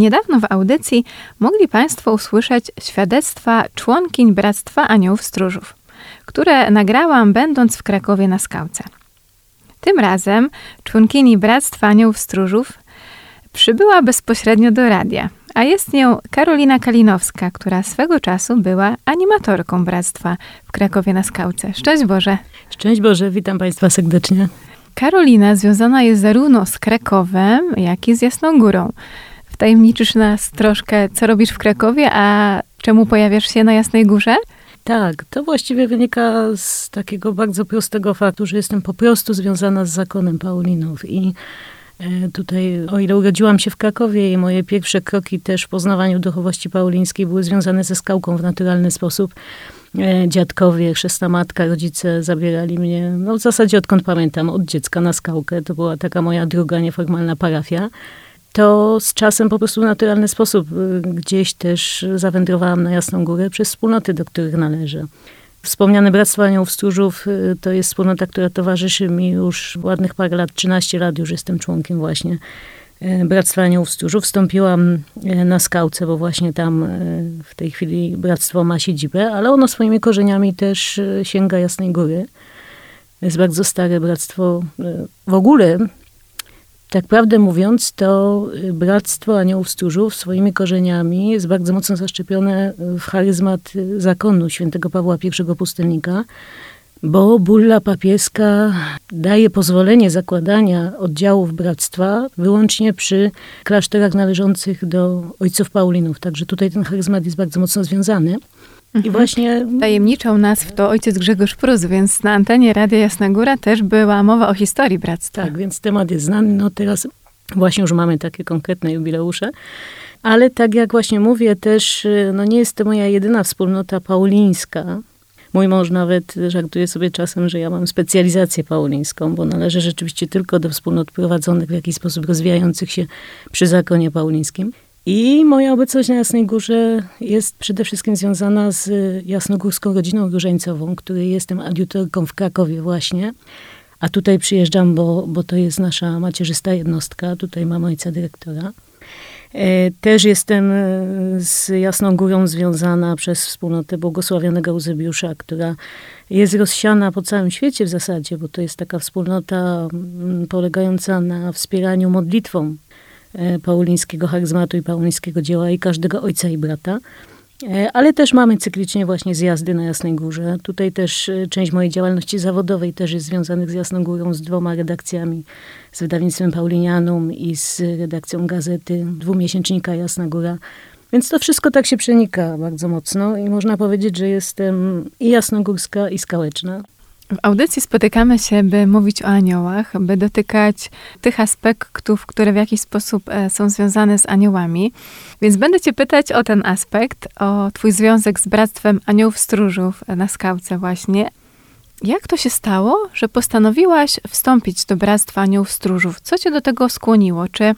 Niedawno w audycji mogli Państwo usłyszeć świadectwa członkiń Bractwa Aniołów Stróżów, które nagrałam będąc w Krakowie na skałce. Tym razem członkini Bractwa Aniołów Stróżów przybyła bezpośrednio do radia, a jest nią Karolina Kalinowska, która swego czasu była animatorką Bractwa w Krakowie na skałce. Szczęść Boże! Szczęść Boże, witam Państwa serdecznie. Karolina związana jest zarówno z Krakowem, jak i z Jasną Górą. Wtajemniczysz nas troszkę, co robisz w Krakowie, a czemu pojawiasz się na Jasnej Górze? Tak, to właściwie wynika z takiego bardzo prostego faktu, że jestem po prostu związana z zakonem Paulinów i e, Tutaj, o ile urodziłam się w Krakowie i moje pierwsze kroki też w poznawaniu duchowości paulińskiej były związane ze skałką w naturalny sposób. E, Dziadkowie, chrzestna matka, rodzice zabierali mnie, no w zasadzie odkąd pamiętam, od dziecka na skałkę. To była taka moja druga nieformalna parafia. To z czasem po prostu w naturalny sposób y, gdzieś też zawędrowałam na Jasną Górę przez wspólnoty, do których należę. Wspomniane Bractwo Aniołów Stróżów y, to jest wspólnota, która towarzyszy mi już ładnych parę lat, 13 lat już jestem członkiem właśnie y, Bractwa Aniołów Stróżów. Wstąpiłam na skałce, bo właśnie tam w tej chwili bractwo ma siedzibę, ale ono swoimi korzeniami też sięga Jasnej Góry. Jest bardzo stare bractwo. W ogóle tak prawdę mówiąc, to y, Bractwo Aniołów Stróżów swoimi korzeniami jest bardzo mocno zaszczepione w charyzmat y, zakonu świętego Pawła I Pustelnika, bo bulla papieska daje pozwolenie zakładania oddziałów bractwa wyłącznie przy klasztorach należących do ojców Paulinów. Także tutaj ten charyzmat jest bardzo mocno związany. I właśnie Tajemniczał nas w to ojciec Grzegorz Prus, więc na antenie Radia Jasna Góra też była mowa o historii bractwa. Tak, więc temat jest znany. No teraz właśnie już mamy takie konkretne jubileusze. Ale tak jak właśnie mówię, też y, no nie jest to moja jedyna wspólnota paulińska. Mój mąż nawet żartuje sobie czasem, że ja mam specjalizację paulińską, bo należę rzeczywiście tylko do wspólnot prowadzonych w jakiś sposób rozwijających się przy zakonie paulińskim. I moja obecność na Jasnej Górze jest przede wszystkim związana z jasnogórską rodziną różańcową, której jestem adiutorką w Krakowie właśnie. A tutaj przyjeżdżam, bo, bo to jest nasza macierzysta jednostka. Tutaj mam ojca dyrektora. E, Też jestem e, z Jasną Górą związana przez wspólnotę błogosławionego Eusebiusza, która jest rozsiana po całym świecie w zasadzie, bo to jest taka wspólnota mm, polegająca na wspieraniu modlitwą paulińskiego charyzmatu i paulińskiego dzieła i każdego ojca i brata. E, Ale też mamy cyklicznie właśnie zjazdy na Jasnej Górze. Tutaj też e, część mojej działalności zawodowej też jest związanych z Jasną Górą, z dwoma redakcjami, z wydawnictwem Paulinianum i z redakcją gazety dwumiesięcznika Jasna Góra. Więc to wszystko tak się przenika bardzo mocno i można powiedzieć, że jestem i jasnogórska, i skałeczna. W audycji spotykamy się, by mówić o aniołach, by dotykać tych aspektów, które w jakiś sposób e, są związane z aniołami. Więc będę Cię pytać o ten aspekt, o Twój związek z Bractwem Aniołów Stróżów na skałce właśnie. Jak to się stało, że postanowiłaś wstąpić do Bractwa Aniołów Stróżów? Co Cię do tego skłoniło? Czy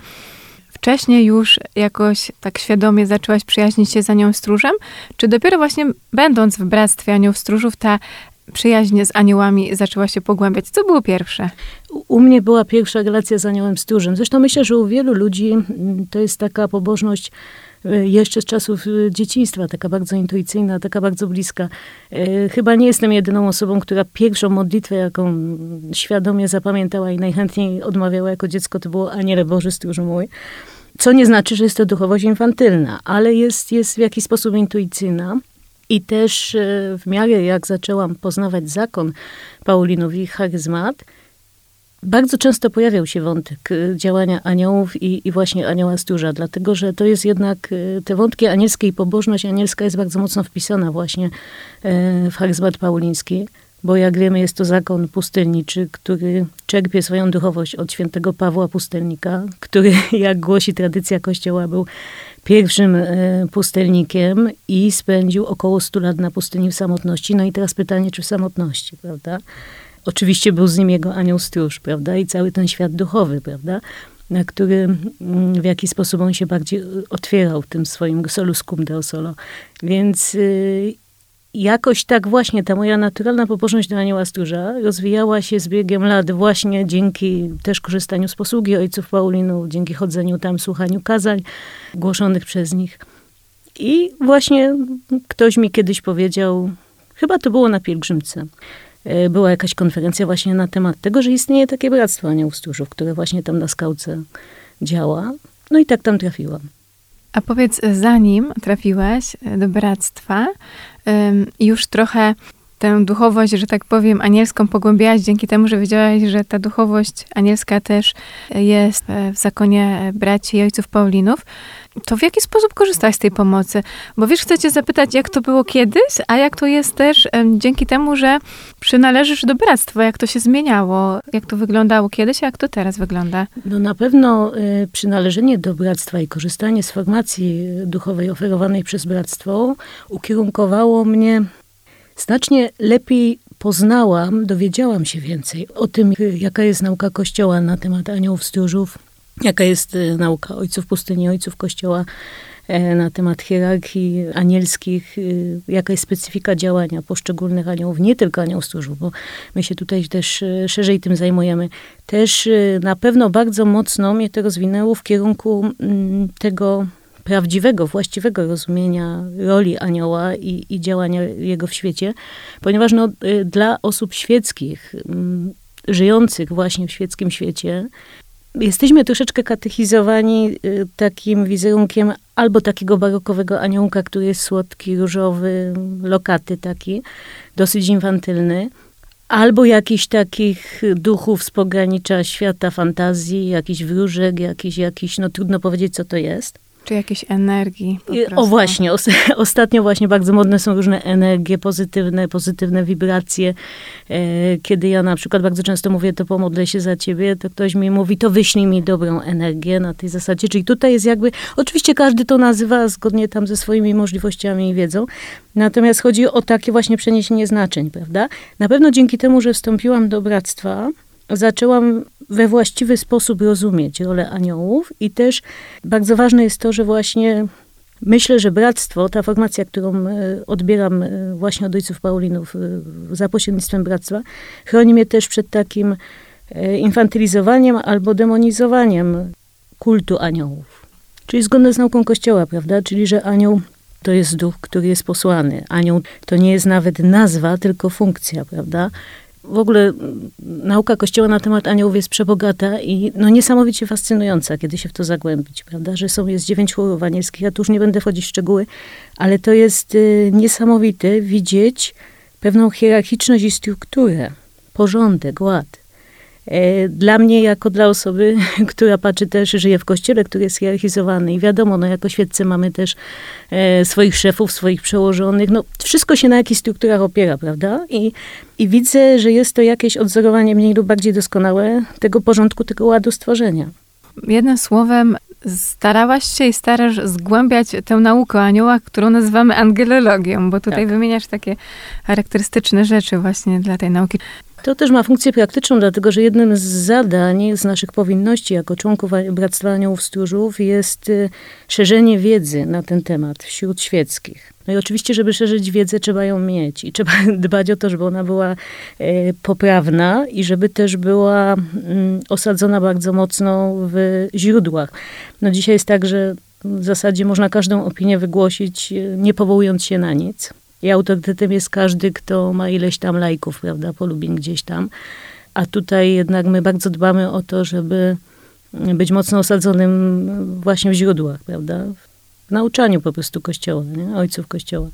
wcześniej już jakoś tak świadomie zaczęłaś przyjaźnić się z Aniołem Stróżem? Czy dopiero właśnie będąc w Bractwie Aniołów Stróżów ta przyjaźń z aniołami zaczęła się pogłębiać? Co było pierwsze? U- mnie była pierwsza relacja z aniołem stróżem. Zresztą myślę, że u wielu ludzi mm, to jest taka pobożność y, jeszcze z czasów y, dzieciństwa, taka bardzo intuicyjna, taka bardzo bliska. Y, Chyba nie jestem jedyną osobą, która pierwszą modlitwę, jaką świadomie zapamiętała i najchętniej odmawiała jako dziecko, to było Aniele Boży, stróżu mój. Co nie znaczy, że jest to duchowość infantylna, ale jest, jest w jakiś sposób intuicyjna. I też e, w miarę jak zaczęłam poznawać zakon Paulinów i charyzmat, bardzo często pojawiał się wątek e, działania aniołów i, i właśnie anioła stróża, dlatego że to jest jednak, e, te wątki anielskie i pobożność anielska jest bardzo mocno wpisana właśnie w charyzmat pauliński bo jak wiemy jest to zakon pustelniczy, który czerpie swoją duchowość od świętego Pawła Pustelnika, który, jak głosi tradycja Kościoła, był pierwszym e, pustelnikiem i spędził około 100 lat na pustyni w samotności. No i teraz pytanie, czy w samotności, prawda? Oczywiście był z nim jego anioł stróż, prawda? I cały ten świat duchowy, prawda? Na który mm, w jaki sposób on się bardziej otwierał tym swoim solus cum deo solo. Więc y, jakoś tak właśnie ta moja naturalna pobożność do anioła stróża rozwijała się z biegiem lat właśnie dzięki też korzystaniu z posługi ojców Paulinów, dzięki chodzeniu tam, słuchaniu kazań głoszonych przez nich. I właśnie ktoś mi kiedyś powiedział, chyba to było na pielgrzymce, e, była jakaś konferencja właśnie na temat tego, że istnieje takie bractwo aniołów stróżów, które właśnie tam na skałce działa. No i tak tam trafiłam. A powiedz, zanim trafiłaś do bractwa, już trochę tę duchowość, że tak powiem, anielską pogłębiałaś dzięki temu, że wiedziałaś, że ta duchowość anielska też jest w zakonie braci i ojców Paulinów, to w jaki sposób korzystałaś z tej pomocy? Bo wiesz, chcę cię zapytać, jak to było kiedyś, a jak to jest też dzięki temu, że przynależysz do bractwa, jak to się zmieniało, jak to wyglądało kiedyś, a jak to teraz wygląda? No na pewno y, przynależenie do bractwa i korzystanie z formacji duchowej oferowanej przez bractwo ukierunkowało mnie znacznie lepiej poznałam, dowiedziałam się więcej o tym, jaka jest nauka Kościoła na temat aniołów stróżów, jaka jest e, nauka ojców pustyni, ojców Kościoła e, na temat hierarchii anielskich, e, jaka jest specyfika działania poszczególnych aniołów, nie tylko anioł stróżów, bo my się tutaj też szerzej tym zajmujemy. Też na pewno bardzo mocno mnie to rozwinęło w kierunku mm, tego prawdziwego, właściwego rozumienia roli anioła i, i działania jego w świecie, ponieważ no, y, dla osób świeckich, mm, żyjących właśnie w świeckim świecie, jesteśmy troszeczkę katechizowani y, takim wizerunkiem albo takiego barokowego aniołka, który jest słodki, różowy, lokaty taki, dosyć infantylny, albo jakichś takich duchów z pogranicza świata fantazji, jakiś wróżek, jakiś, jakiś, no trudno powiedzieć, co to jest. Czy jakiejś energii. O właśnie, os ostatnio właśnie bardzo modne są różne energie, pozytywne, pozytywne wibracje. E, kiedy ja na przykład bardzo często mówię, to pomodlę się za ciebie, to ktoś mi mówi, to wyślij mi dobrą energię na tej zasadzie. Czyli tutaj jest jakby, oczywiście każdy to nazywa zgodnie tam ze swoimi możliwościami i wiedzą, natomiast chodzi o takie właśnie przeniesienie znaczeń, prawda? Na pewno dzięki temu, że wstąpiłam do bractwa, zaczęłam we właściwy sposób rozumieć rolę aniołów i też bardzo ważne jest to, że właśnie myślę, że bractwo, ta formacja, którą e, odbieram e, właśnie od ojców Paulinów e, za pośrednictwem bractwa, chroni mnie też przed takim infantylizowaniem albo demonizowaniem kultu aniołów. Czyli zgodne z nauką Kościoła, prawda? Czyli, że anioł to jest duch, który jest posłany. Anioł to nie jest nawet nazwa, tylko funkcja, prawda? W ogóle nauka Kościoła na temat aniołów jest przebogata i no niesamowicie fascynująca, kiedy się w to zagłębić, prawda? Że są, jest dziewięć chórów anielskich, ja tu już nie będę wchodzić w szczegóły, ale to jest y, niesamowite widzieć pewną hierarchiczność i strukturę, porządek, ład. E, dla mnie, jako dla osoby, która patrzy też, żyje w kościele, który jest hierarchizowany i wiadomo, no jako świeccy mamy też e, swoich szefów, swoich przełożonych, no wszystko się na jakichś strukturach opiera, prawda? I, I widzę, że jest to jakieś odzorowanie mniej lub bardziej doskonałe tego porządku, tego ładu stworzenia. Jednym słowem, starałaś się i starasz zgłębiać tę naukę o aniołach, którą nazywamy angelologią, bo tutaj tak. wymieniasz takie charakterystyczne rzeczy właśnie dla tej nauki. To też ma funkcję praktyczną, dlatego że jednym z zadań, z naszych powinności jako członków Bractwa Aniołów Stróżów jest y, szerzenie wiedzy na ten temat wśród świeckich. No i oczywiście, żeby szerzyć wiedzę, trzeba ją mieć i trzeba dbać o to, żeby ona była e, poprawna i żeby też była mm, osadzona bardzo mocno w źródłach. No dzisiaj jest tak, że w zasadzie można każdą opinię wygłosić, e, nie powołując się na nic. I autorytetem jest każdy, kto ma ileś tam lajków, prawda, polubień gdzieś tam. A tutaj jednak my bardzo dbamy o to, żeby być mocno osadzonym właśnie w źródłach, prawda? Nauczaniu po prostu Kościoła, nie? ojców Kościoła.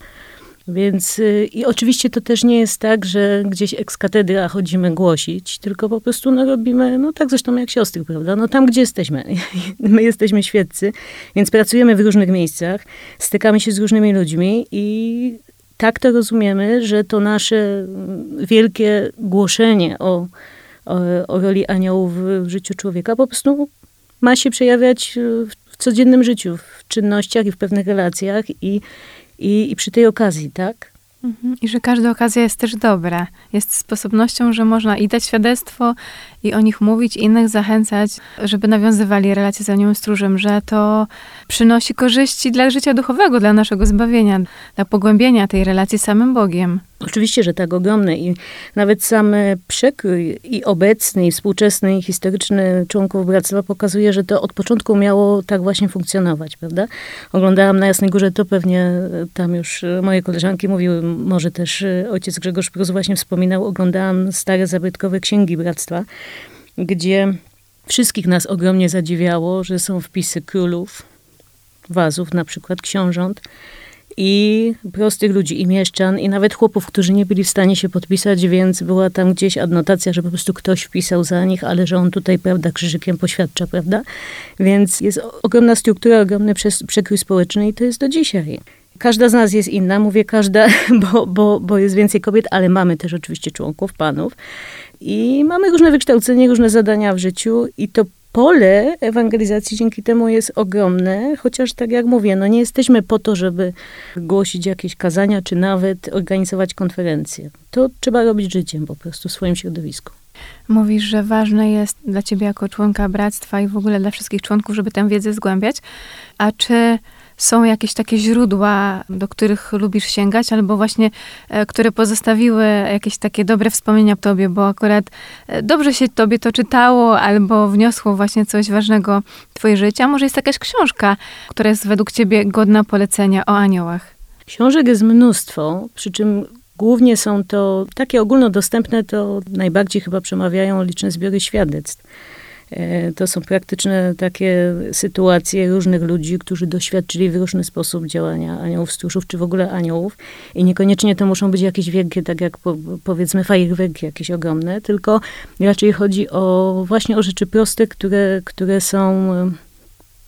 Więc y, i oczywiście to też nie jest tak, że gdzieś ex katedra chodzimy głosić, tylko po prostu no, robimy, no tak zresztą jak siostry, prawda? No tam, gdzie jesteśmy. My jesteśmy świeccy, więc pracujemy w różnych miejscach, stykamy się z różnymi ludźmi i tak to rozumiemy, że to nasze mm, wielkie głoszenie o, o, o roli aniołów w, życiu człowieka po prostu ma się przejawiać codziennym życiu, w czynnościach i w pewnych relacjach i, i, i przy tej okazji, tak? Mhm. I że każda okazja jest też dobra. Jest sposobnością, że można i dać świadectwo, i o nich mówić, innych zachęcać, żeby nawiązywali relacje z aniołem stróżem, że to przynosi korzyści dla życia duchowego, dla naszego zbawienia, dla pogłębienia tej relacji z samym Bogiem. Oczywiście, że tak, ogromny i nawet sam e, przekrój i obecny, i współczesny, i historyczny członków Bractwa pokazuje, że to od początku miało tak właśnie funkcjonować, prawda? Oglądałam na Jasnej Górze, to pewnie e, tam już e, moje koleżanki mówiły, może też ojciec Grzegorz Prus właśnie wspominał, oglądałam stare zabytkowe księgi Bractwa, gdzie wszystkich nas ogromnie zadziwiało, że są wpisy królów, wazów, na przykład książąt, i prostych ludzi, i mieszczan, i nawet chłopów, którzy nie byli w stanie się podpisać, więc była tam gdzieś adnotacja, że po prostu ktoś wpisał za nich, ale że on tutaj, prawda, krzyżykiem poświadcza, prawda? Więc jest ogromna struktura, ogromny przekrój społeczny i to jest do dzisiaj. Każda z nas jest inna, mówię każda, bo, bo, bo jest więcej kobiet, ale mamy też oczywiście członków, panów. I mamy różne wykształcenie, różne zadania w życiu i to pole ewangelizacji dzięki temu jest ogromne, chociaż tak jak mówię, no nie jesteśmy po to, żeby głosić jakieś kazania, czy nawet organizować konferencje. To trzeba robić życiem po prostu w swoim środowisku. Mówisz, że ważne jest dla ciebie jako członka bractwa i w ogóle dla wszystkich członków, żeby tę wiedzę zgłębiać. A czy są jakieś takie źródła, do których lubisz sięgać, albo właśnie, e, które pozostawiły jakieś takie dobre wspomnienia w tobie, bo akurat e, dobrze się tobie to czytało, albo wniosło właśnie coś ważnego w twoje życie, może jest jakaś książka, która jest według ciebie godna polecenia o aniołach? Książek jest mnóstwo, przy czym głównie są to takie ogólnodostępne, to najbardziej chyba przemawiają liczne zbiory świadectw. E, to są praktyczne takie sytuacje różnych ludzi, którzy doświadczyli w różny sposób działania aniołów stróżów, czy w ogóle aniołów. I niekoniecznie to muszą być jakieś wielkie, tak jak po, powiedzmy fajerwerki jakieś ogromne, tylko raczej chodzi o właśnie o rzeczy proste, które, które są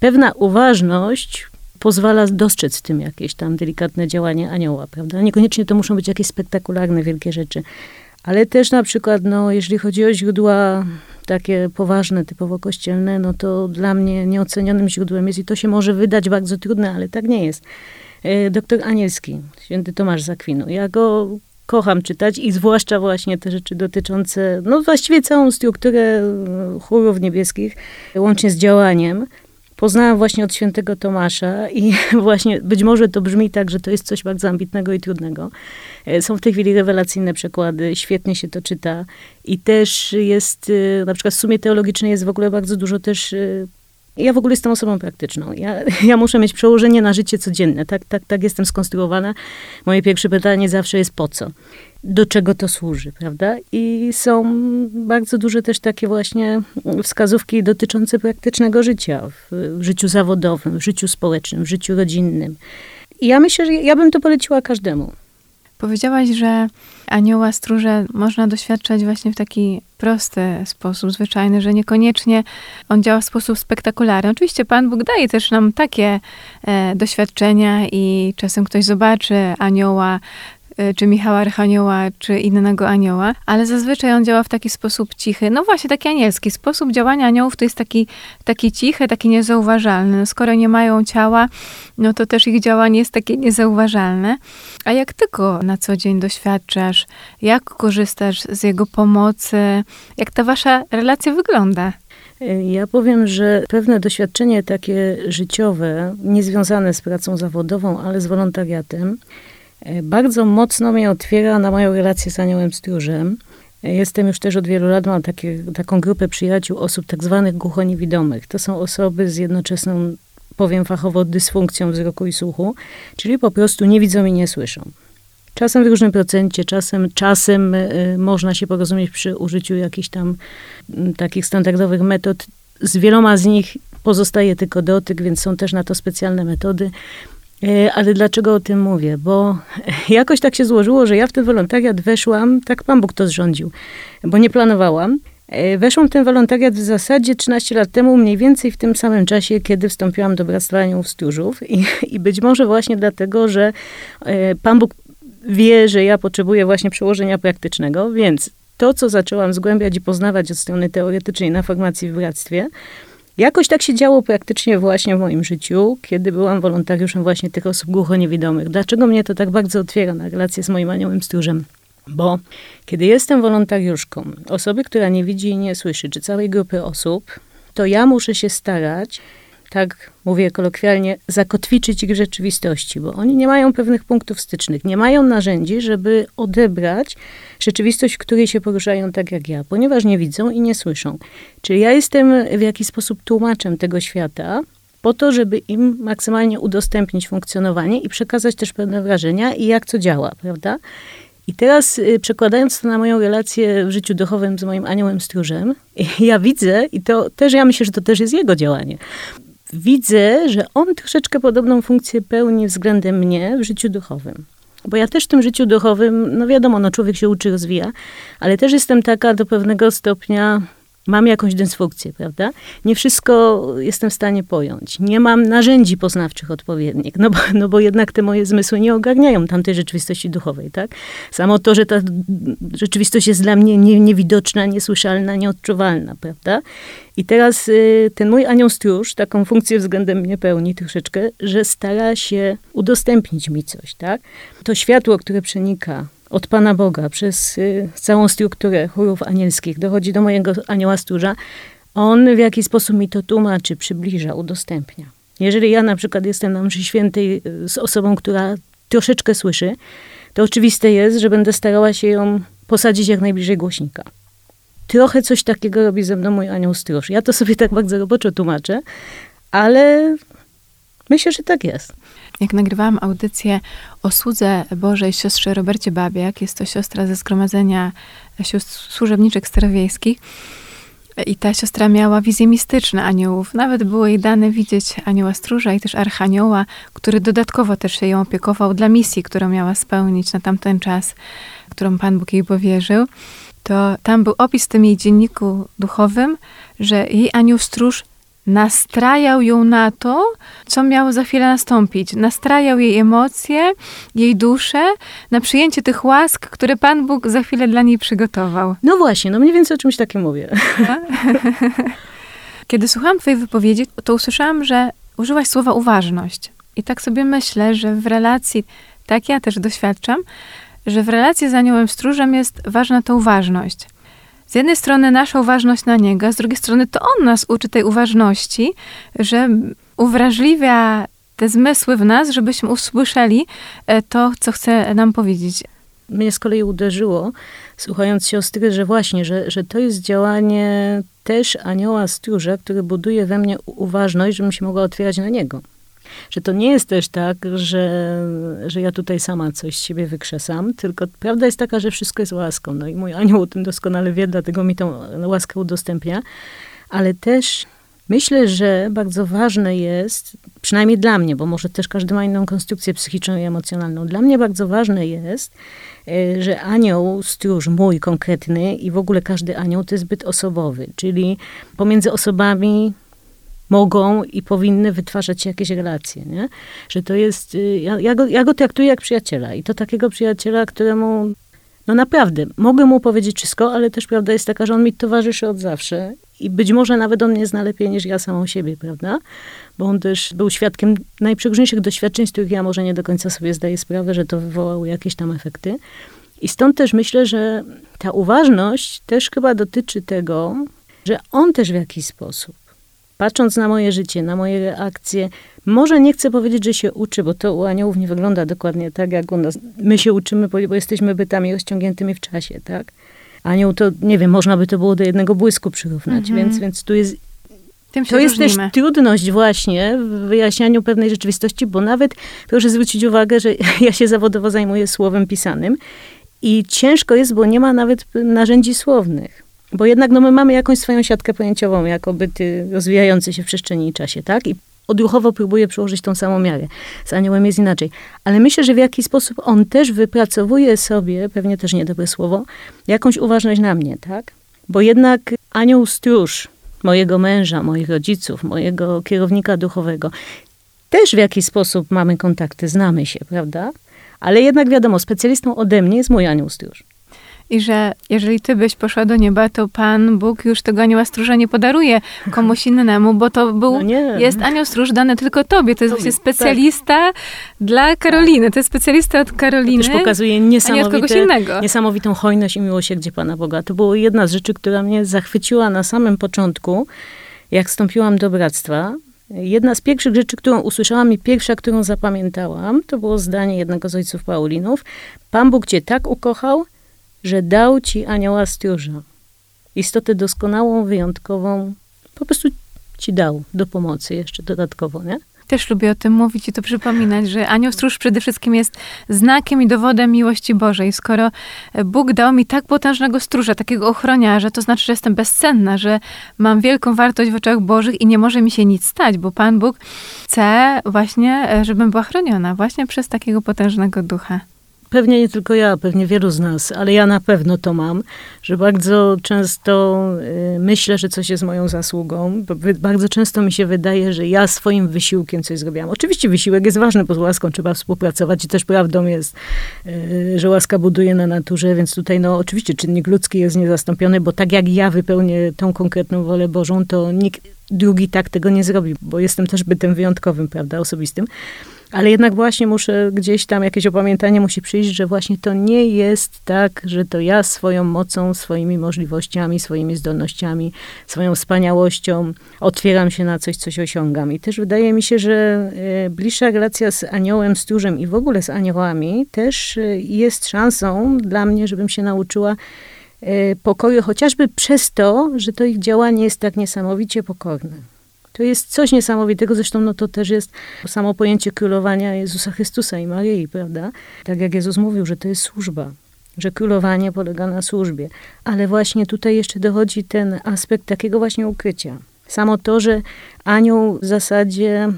pewna uważność pozwala dostrzec w tym jakieś tam delikatne działanie anioła, prawda? Niekoniecznie to muszą być jakieś spektakularne, wielkie rzeczy. Ale też na przykład, no, jeżeli chodzi o źródła takie poważne, typowo kościelne, no to dla mnie nieocenionym źródłem jest i to się może wydać bardzo trudne, ale tak nie jest. E, doktor Anielski, święty Tomasz Zakwinu. Ja go kocham czytać i zwłaszcza właśnie te rzeczy dotyczące, no właściwie całą strukturę e, chórów niebieskich, łącznie z działaniem poznałam właśnie od świętego Tomasza i właśnie być może to brzmi tak, że to jest coś bardzo ambitnego i trudnego. E, są w tej chwili rewelacyjne przekłady, świetnie się to czyta i też jest, e, na przykład w sumie teologicznej jest w ogóle bardzo dużo też e, ja w ogóle jestem osobą praktyczną. Ja, ja muszę mieć przełożenie na życie codzienne. Tak, tak, tak jestem skonstruowana. Moje pierwsze pytanie zawsze jest po co? Do czego to służy, prawda? I są bardzo duże też takie właśnie wskazówki dotyczące praktycznego życia w, w życiu zawodowym, w życiu społecznym, w życiu rodzinnym. I ja myślę, że ja bym to poleciła każdemu. Powiedziałaś, że anioła stróże można doświadczać właśnie w taki prosty sposób, zwyczajny, że niekoniecznie on działa w sposób spektakularny. Oczywiście Pan Bóg daje też nam takie e, doświadczenia i czasem ktoś zobaczy anioła czy Michała Archanioła, czy innego anioła, ale zazwyczaj on działa w taki sposób cichy. No właśnie, taki anielski. Sposób działania aniołów to jest taki, taki cichy, taki niezauważalny. Skoro nie mają ciała, no to też ich działanie jest takie niezauważalne. A jak ty go na co dzień doświadczasz? Jak korzystasz z jego pomocy? Jak ta wasza relacja wygląda? Ja powiem, że pewne doświadczenie takie życiowe, niezwiązane z pracą zawodową, ale z wolontariatem, bardzo mocno mnie otwiera na moją relację z Aniołem Stróżem. E, jestem już też od wielu lat, mam takie, taką grupę przyjaciół, osób tak zwanych głuchoniewidomych. To są osoby z jednoczesną, powiem fachowo, dysfunkcją wzroku i słuchu, czyli po prostu nie widzą i nie słyszą. Czasem w różnym procencie, czasem, czasem y, można się porozumieć przy użyciu jakichś tam takich standardowych metod, z wieloma z nich pozostaje tylko dotyk, więc są też na to specjalne metody. E, Ale dlaczego o tym mówię? Bo jakoś tak się złożyło, że ja w ten wolontariat weszłam, tak Pan Bóg to zrządził, bo nie planowałam. E, Weszłam w ten wolontariat w zasadzie 13 lat temu, mniej więcej w tym samym czasie, kiedy wstąpiłam do Bractwa Aniołów Stróżów. I, I być może właśnie dlatego, że e, Pan Bóg wie, że ja potrzebuję właśnie przełożenia praktycznego, więc to, co zaczęłam zgłębiać i poznawać od strony teoretycznej na formacji w Bractwie, Jakoś tak się działo praktycznie właśnie w moim życiu, kiedy byłam wolontariuszem właśnie tych osób głuchoniewidomych. Dlaczego mnie to tak bardzo otwiera na relację z moim aniołem stróżem? Bo kiedy jestem wolontariuszką, osoby, która nie widzi i nie słyszy, czy całej grupy osób, to ja muszę się starać, tak mówię kolokwialnie, zakotwiczyć ich w rzeczywistości, bo oni nie mają pewnych punktów stycznych, nie mają narzędzi, żeby odebrać rzeczywistość, w której się poruszają tak jak ja, ponieważ nie widzą i nie słyszą. Czyli ja jestem w jakiś sposób tłumaczem tego świata, po to, żeby im maksymalnie udostępnić funkcjonowanie i przekazać też pewne wrażenia i jak co działa, prawda? I teraz y, przekładając to na moją relację w życiu duchowym z moim aniołem stróżem, ja widzę, i to też ja myślę, że to też jest jego działanie, widzę, że on troszeczkę podobną funkcję pełni względem mnie w życiu duchowym. Bo ja też w tym życiu duchowym, no wiadomo, no człowiek się uczy, rozwija, ale też jestem taka do pewnego stopnia, mam jakąś dysfunkcję, prawda? Nie wszystko jestem w stanie pojąć. Nie mam narzędzi poznawczych odpowiednich, no bo, no bo jednak te moje zmysły nie ogarniają tamtej rzeczywistości duchowej, tak? Samo to, że ta rzeczywistość jest dla mnie nie, niewidoczna, niesłyszalna, nieodczuwalna, prawda? I teraz y, ten mój anioł stróż taką funkcję względem mnie pełni troszeczkę, że stara się udostępnić mi coś, tak? To światło, które przenika od Pana Boga przez y, całą strukturę chórów anielskich dochodzi do mojego anioła stróża, on w jakiś sposób mi to tłumaczy, przybliża, udostępnia. Jeżeli ja na przykład jestem na mszy świętej y, z osobą, która troszeczkę słyszy, to oczywiste jest, że będę starała się ją posadzić jak najbliżej głośnika. Trochę coś takiego robi ze mną mój anioł stróż. Ja to sobie tak bardzo roboczo tłumaczę, ale myślę, że tak jest. Jak nagrywałam audycję o słudze Bożej siostrze Robercie Babiak, jest to siostra ze Zgromadzenia Sióstr Służebniczek Starowiejskich, i ta siostra miała wizje mistyczne aniołów. Nawet było jej dane widzieć anioła stróża i też archanioła, który dodatkowo też się ją opiekował dla misji, którą miała spełnić na tamten czas, którą Pan Bóg jej powierzył. To tam był opis w tym jej dzienniku duchowym, że jej anioł stróż nastrajał ją na to, co miało za chwilę nastąpić. Nastrajał jej emocje, jej duszę na przyjęcie tych łask, które Pan Bóg za chwilę dla niej przygotował. No właśnie, no mniej więcej o czymś takim mówię. Kiedy słuchałam Twojej wypowiedzi, to usłyszałam, że użyłaś słowa uważność. I tak sobie myślę, że w relacji, tak ja też doświadczam, że w relacji z aniołem stróżem jest ważna ta uważność. Z jednej strony nasza uważność na niego, a z drugiej strony to on nas uczy tej uważności, że uwrażliwia te zmysły w nas, żebyśmy usłyszeli e, to, co chce nam powiedzieć. Mnie z kolei uderzyło, słuchając siostry, że właśnie, że, że to jest działanie też anioła stróża, który buduje we mnie uważność, żebym się mogła otwierać na niego. Że to nie jest też tak, że, że ja tutaj sama coś z siebie wykrzesam, tylko prawda jest taka, że wszystko jest łaską. No i mój anioł o tym doskonale wie, dlatego mi tą łaskę udostępnia. Ale też myślę, że bardzo ważne jest, przynajmniej dla mnie, bo może też każdy ma inną konstrukcję psychiczną i emocjonalną. Dla mnie bardzo ważne jest, e, że anioł, stróż mój konkretny i w ogóle każdy anioł to jest zbyt osobowy, czyli pomiędzy osobami mogą i powinny wytwarzać jakieś relacje, nie? Że to jest, y, ja, ja, go, ja go traktuję jak przyjaciela i to takiego przyjaciela, któremu, no naprawdę, mogę mu powiedzieć wszystko, ale też prawda jest taka, że on mi towarzyszy od zawsze i być może nawet on mnie zna lepiej niż ja samą siebie, prawda? Bo on też był świadkiem najprzeróżniejszych doświadczeń, z których ja może nie do końca sobie zdaję sprawę, że to wywołało jakieś tam efekty. I stąd też myślę, że ta uważność też chyba dotyczy tego, że on też w jakiś sposób, patrząc na moje życie, na moje reakcje, może nie chcę powiedzieć, że się uczy, bo to u aniołów nie wygląda dokładnie tak, jak u nas. My się uczymy, bo jesteśmy bytami rozciągniętymi w czasie, tak? Anioł to, nie wiem, można by to było do jednego błysku przyrównać, Mhm. więc, więc tu jest to jest też różnimy. trudność właśnie w wyjaśnianiu pewnej rzeczywistości, bo nawet proszę zwrócić uwagę, że ja się zawodowo zajmuję słowem pisanym i ciężko jest, bo nie ma nawet narzędzi słownych. Bo jednak no, my mamy jakąś swoją siatkę pojęciową, jako byty rozwijające się w przestrzeni i czasie, tak? I odruchowo próbuję przyłożyć tą samą miarę. Z aniołem jest inaczej. Ale myślę, że w jakiś sposób on też wypracowuje sobie, pewnie też niedobre słowo, jakąś uważność na mnie, tak? Bo jednak anioł stróż mojego męża, moich rodziców, mojego kierownika duchowego, też w jakiś sposób mamy kontakty, znamy się, prawda? Ale jednak wiadomo, specjalistą ode mnie jest mój anioł stróż. I że jeżeli ty byś poszła do nieba, to Pan Bóg już tego anioła stróża nie podaruje komuś innemu, bo to był, No nie. jest anioł stróż dany tylko tobie. To jest Tobie, właśnie specjalista dla Karoliny. To jest specjalista od Karoliny, Też pokazuje nie niesamowitą hojność i miłosierdzie Pana Boga. To była jedna z rzeczy, która mnie zachwyciła na samym początku, jak wstąpiłam do bractwa. Jedna z pierwszych rzeczy, którą usłyszałam i pierwsza, którą zapamiętałam, to było zdanie jednego z ojców Paulinów. Pan Bóg cię tak ukochał, że dał ci anioła stróża. Istotę doskonałą, wyjątkową, po prostu ci dał do pomocy jeszcze dodatkowo, nie? Też lubię o tym mówić i to przypominać, że anioł stróż przede wszystkim jest znakiem i dowodem miłości Bożej. Skoro Bóg dał mi tak potężnego stróża, takiego ochroniarza, to znaczy, że jestem bezcenna, że mam wielką wartość w oczach Bożych i nie może mi się nic stać, bo Pan Bóg chce właśnie, e, żebym była chroniona właśnie przez takiego potężnego ducha. Pewnie nie tylko ja, pewnie wielu z nas, ale ja na pewno to mam, że bardzo często y, myślę, że coś jest moją zasługą. Bardzo często mi się wydaje, że ja swoim wysiłkiem coś zrobiłam. Oczywiście wysiłek jest ważny, bo z łaską trzeba współpracować i też prawdą jest, y, że łaska buduje na naturze, więc tutaj no oczywiście czynnik ludzki jest niezastąpiony, bo tak jak ja wypełnię tą konkretną wolę Bożą, to nikt drugi tak tego nie zrobi, bo jestem też bytem wyjątkowym, prawda, osobistym. Ale jednak właśnie muszę gdzieś tam jakieś opamiętanie musi przyjść, że właśnie to nie jest tak, że to ja swoją mocą, swoimi możliwościami, swoimi zdolnościami, swoją wspaniałością otwieram się na coś, coś osiągam. I też wydaje mi się, że e, bliższa relacja z aniołem, stróżem i w ogóle z aniołami też e, jest szansą dla mnie, żebym się nauczyła pokoju, chociażby przez to, że to ich działanie jest tak niesamowicie pokorne. To jest coś niesamowitego, zresztą no to też jest samo pojęcie królowania Jezusa Chrystusa i Maryi, prawda? Tak jak Jezus mówił, że to jest służba, że królowanie polega na służbie. Ale właśnie tutaj jeszcze dochodzi ten aspekt takiego właśnie ukrycia. Samo to, że anioł w zasadzie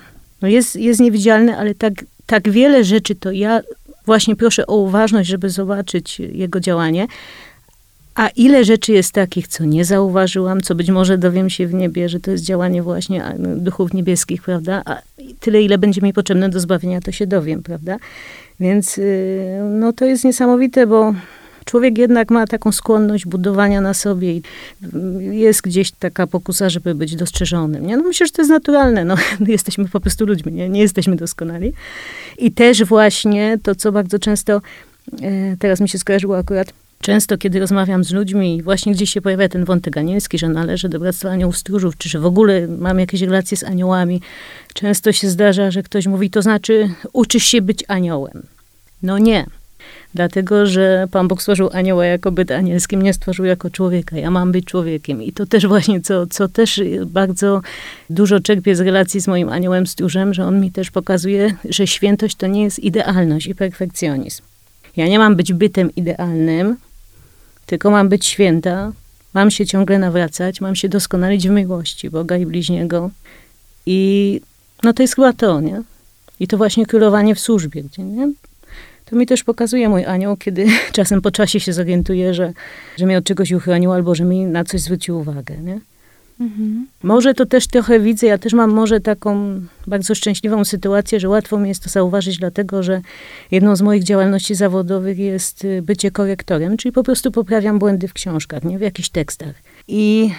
no jest, jest niewidzialny, ale tak, tak wiele rzeczy to ja właśnie proszę o uważność, żeby zobaczyć jego działanie. A ile rzeczy jest takich, co nie zauważyłam, co być może dowiem się w niebie, że to jest działanie właśnie no, duchów niebieskich, prawda? A tyle, ile będzie mi potrzebne do zbawienia, to się dowiem, prawda? Więc y, no to jest niesamowite, bo człowiek jednak ma taką skłonność budowania na sobie i y, jest gdzieś taka pokusa, żeby być dostrzeżonym. Nie? No myślę, że to jest naturalne. No, jesteśmy po prostu ludźmi, nie? nie jesteśmy doskonali. I też właśnie to, co bardzo często, e, teraz mi się skojarzyło akurat, Często, kiedy rozmawiam z ludźmi właśnie gdzieś się pojawia ten wątek anielski, że należy do Bractwa Aniołów Stróżów, czy że w ogóle mam jakieś relacje z aniołami, często się zdarza, że ktoś mówi, to znaczy uczysz się być aniołem. No nie. Dlatego, że Pan Bóg stworzył anioła jako byt anielskim, nie stworzył jako człowieka. Ja mam być człowiekiem. I to też właśnie, co, co też bardzo dużo czerpię z relacji z moim aniołem stróżem, że on mi też pokazuje, że świętość to nie jest idealność i perfekcjonizm. Ja nie mam być bytem idealnym, tylko mam być święta, mam się ciągle nawracać, mam się doskonalić w miłości Boga i bliźniego. I no to jest chyba to, nie? I to właśnie królowanie w służbie, gdzie, nie? To mi też pokazuje mój anioł, kiedy czasem po czasie się zorientuje, że, że mnie od czegoś uchronił albo że mi na coś zwrócił uwagę, nie? Mhm. Może to też trochę widzę, ja też mam może taką bardzo szczęśliwą sytuację, że łatwo mi jest to zauważyć, dlatego że jedną z moich działalności zawodowych jest y, bycie korektorem, czyli po prostu poprawiam błędy w książkach, nie w jakichś tekstach. I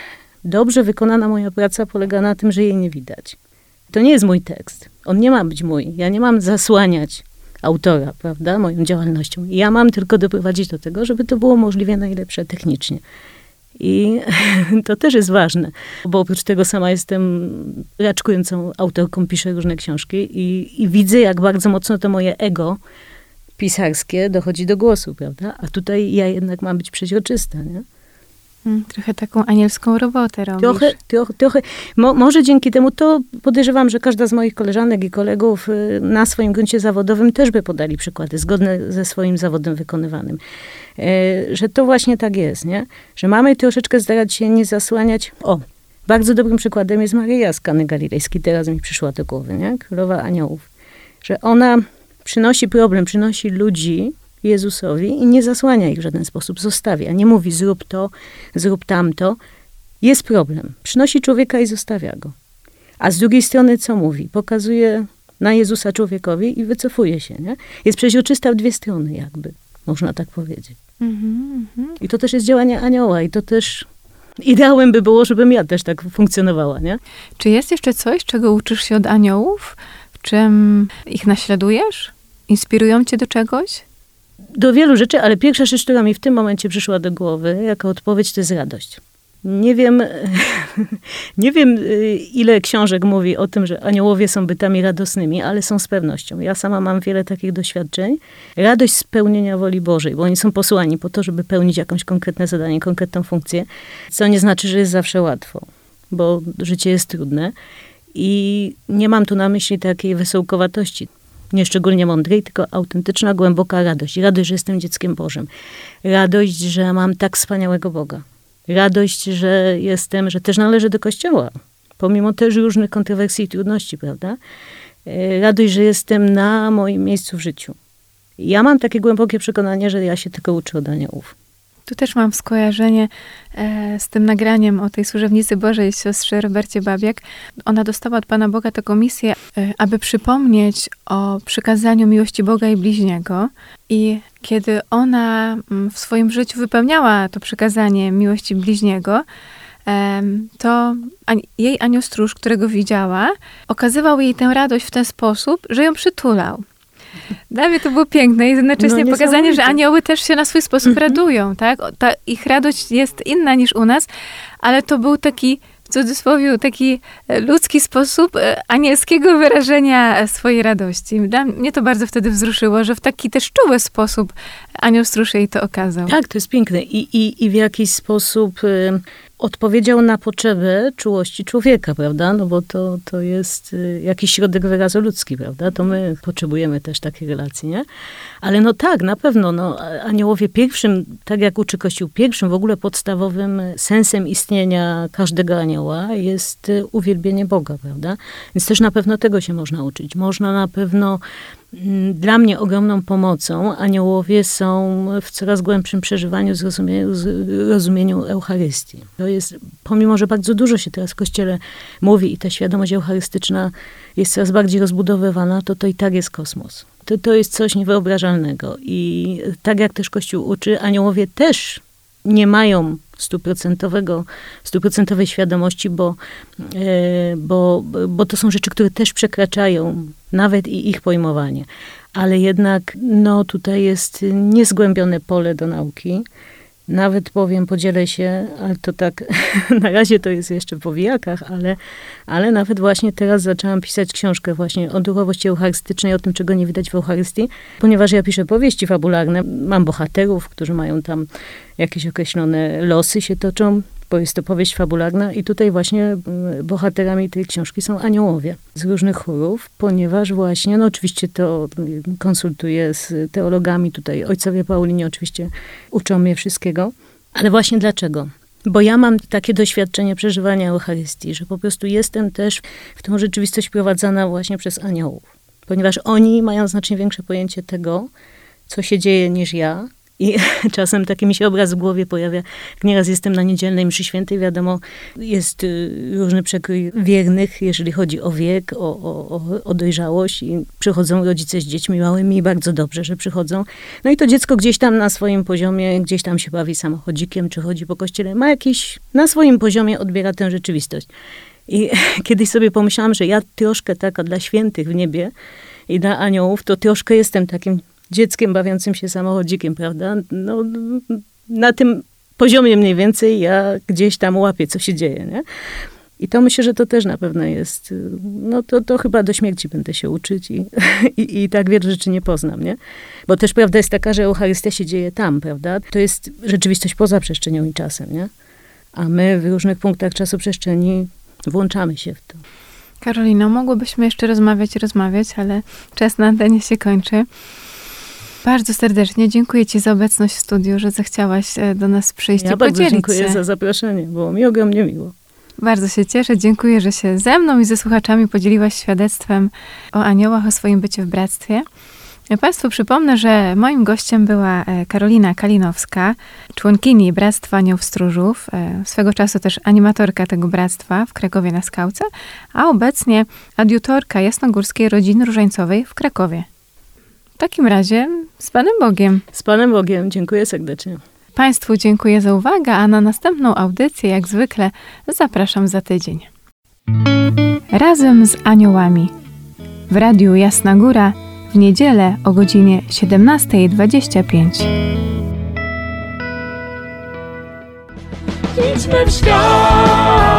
dobrze wykonana moja praca polega na tym, że jej nie widać. To nie jest mój tekst. On nie ma być mój. Ja nie mam zasłaniać autora, prawda, moją działalnością. Ja mam tylko doprowadzić do tego, żeby to było możliwie najlepsze technicznie. I to też jest ważne, bo oprócz tego sama jestem raczkującą autorką, piszę różne książki i, i widzę, jak bardzo mocno to moje ego pisarskie dochodzi do głosu, prawda? A tutaj ja jednak mam być przeźroczysta, nie? Mm, Trochę taką anielską robotę robisz. Trochę, trochę, trochę mo, może dzięki temu to podejrzewam, że każda z moich koleżanek i kolegów y, na swoim gruncie zawodowym też by podali przykłady zgodne ze swoim zawodem wykonywanym. E, Że to właśnie tak jest, nie? Że mamy troszeczkę starać się nie zasłaniać. O, bardzo dobrym przykładem jest Maryja z Kany Galilejskiej, teraz mi przyszła do głowy, nie? Królowa Aniołów. Że ona przynosi problem, przynosi ludzi Jezusowi i nie zasłania ich w żaden sposób, zostawia. Nie mówi zrób to, zrób tamto. Jest problem. Przynosi człowieka i zostawia go. A z drugiej strony co mówi? Pokazuje na Jezusa człowiekowi i wycofuje się. Nie? Jest przeźroczysta w dwie strony jakby, można tak powiedzieć. I to też jest działanie anioła i to też ideałem by było, żebym ja też tak funkcjonowała, nie? Czy jest jeszcze coś, czego uczysz się od aniołów? W czym ich naśladujesz? Inspirują cię do czegoś? do wielu rzeczy, ale pierwsza rzecz, która mi w tym momencie przyszła do głowy, jako odpowiedź, to jest radość. Nie wiem, nie wiem, y, ile książek mówi o tym, że aniołowie są bytami radosnymi, ale są z pewnością. Ja sama mam wiele takich doświadczeń. Radość z pełnienia woli Bożej, bo oni są posłani po to, żeby pełnić jakąś konkretne zadanie, konkretną funkcję, co nie znaczy, że jest zawsze łatwo, bo życie jest trudne. I nie mam tu na myśli takiej wesołkowatości nie szczególnie mądrej, tylko autentyczna, głęboka radość. Radość, że jestem dzieckiem Bożym. Radość, że mam tak wspaniałego Boga. Radość, że jestem, że też należę do Kościoła. Pomimo też różnych kontrowersji i trudności, prawda? E, Radość, że jestem na moim miejscu w życiu. Ja mam takie głębokie przekonanie, że ja się tylko uczę od aniołów. Tu też mam skojarzenie e, z tym nagraniem o tej służebnicy Bożej, siostrze Robercie Babiak. Ona dostała od Pana Boga taką misję, e, aby przypomnieć o przykazaniu miłości Boga i bliźniego. I kiedy ona mm, w swoim życiu wypełniała to przykazanie miłości bliźniego, to jej anioł stróż, którego widziała, okazywał jej tę radość w ten sposób, że ją przytulał. Dla mnie to było piękne i jednocześnie No, pokazanie, że anioły też się na swój sposób radują, tak? Ta ich radość jest inna niż u nas, ale to był taki, w cudzysłowie, taki e, ludzki sposób e, anielskiego wyrażenia swojej radości. Dla mnie to bardzo wtedy wzruszyło, że w taki też czuły sposób anioł stróż jej to okazał. Tak, to jest piękne. I, i, i w jakiś sposób odpowiedział na potrzebę czułości człowieka, prawda? No bo to, to jest y, jakiś środek wyrazu ludzki, prawda? To my potrzebujemy też takiej relacji, nie? Ale no tak, na pewno, no, aniołowie pierwszym, tak jak uczy Kościół, pierwszym w ogóle podstawowym sensem istnienia każdego anioła jest y, uwielbienie Boga, prawda? Więc też na pewno tego się można uczyć. Można na pewno Mm, Dla mnie ogromną pomocą aniołowie są w coraz głębszym przeżywaniu, zrozumieniu, rozumieniu Eucharystii. To jest, pomimo, że bardzo dużo się teraz w Kościele mówi i ta świadomość eucharystyczna jest coraz bardziej rozbudowywana, to to i tak jest kosmos. To, to jest coś niewyobrażalnego. I tak jak też Kościół uczy, aniołowie też nie mają stuprocentowego, stuprocentowej świadomości, bo, e, bo, bo to są rzeczy, które też przekraczają nawet i ich pojmowanie. Ale jednak no, tutaj jest niezgłębione pole do nauki. Nawet powiem, podzielę się, ale to tak, na razie to jest jeszcze po wijakach, ale, ale nawet właśnie teraz zaczęłam pisać książkę właśnie o duchowości eucharystycznej, o tym, czego nie widać w Eucharystii, ponieważ ja piszę powieści fabularne, mam bohaterów, którzy mają tam jakieś określone losy się toczą, bo jest to powieść fabularna i tutaj właśnie mm, bohaterami tej książki są aniołowie z różnych chórów, ponieważ właśnie, no oczywiście to mm, konsultuję z teologami tutaj, ojcowie Paulini oczywiście uczą mnie wszystkiego, ale właśnie dlaczego? Bo ja mam takie doświadczenie przeżywania Eucharystii, że po prostu jestem też w tą rzeczywistość prowadzona właśnie przez aniołów, ponieważ oni mają znacznie większe pojęcie tego, co się dzieje niż ja. I czasem taki mi się obraz w głowie pojawia, nieraz jestem na niedzielnej mszy świętej, wiadomo, jest y, różny przekrój wiernych, jeżeli chodzi o wiek, o, o- o dojrzałość i przychodzą rodzice z dziećmi małymi i bardzo dobrze, że przychodzą. No i to dziecko gdzieś tam na swoim poziomie, gdzieś tam się bawi samochodzikiem, czy chodzi po kościele, ma jakiś, na swoim poziomie odbiera tę rzeczywistość. I kiedyś sobie pomyślałam, że ja troszkę taka dla świętych w niebie i dla aniołów, to troszkę jestem takim dzieckiem bawiącym się samochodzikiem, prawda? No, na tym poziomie mniej więcej ja gdzieś tam łapię, co się dzieje, nie? I to myślę, że to też na pewno jest, no to, to chyba do śmierci będę się uczyć i, i, i tak wiele rzeczy nie poznam, nie? Bo też prawda jest taka, że Eucharystia się dzieje tam, prawda? To jest rzeczywistość poza przestrzenią i czasem, nie? a my w różnych punktach czasu przestrzeni włączamy się w to. Karolino, mogłybyśmy jeszcze rozmawiać rozmawiać, ale czas na antenie się kończy. Bardzo serdecznie dziękuję Ci za obecność w studiu, że zechciałaś e, do nas przyjść Ja i bardzo dziękuję się. za zaproszenie, było mi ogromnie miło. Bardzo się cieszę. Dziękuję, że się ze mną i ze słuchaczami podzieliłaś świadectwem o aniołach, o swoim byciu w bractwie. Państwu przypomnę, że moim gościem była e, Karolina Kalinowska, członkini Bractwa Aniołów Stróżów, e, swego czasu też animatorka tego bractwa w Krakowie na Skałce, a obecnie adiutorka Jasnogórskiej Rodziny Różańcowej w Krakowie. W takim razie z Panem Bogiem. Z Panem Bogiem, dziękuję serdecznie. Państwu dziękuję za uwagę, a na następną audycję, jak zwykle, zapraszam za tydzień. Razem z aniołami. W radiu Jasna Góra w niedzielę o godzinie 17.25. Idźmy w świat.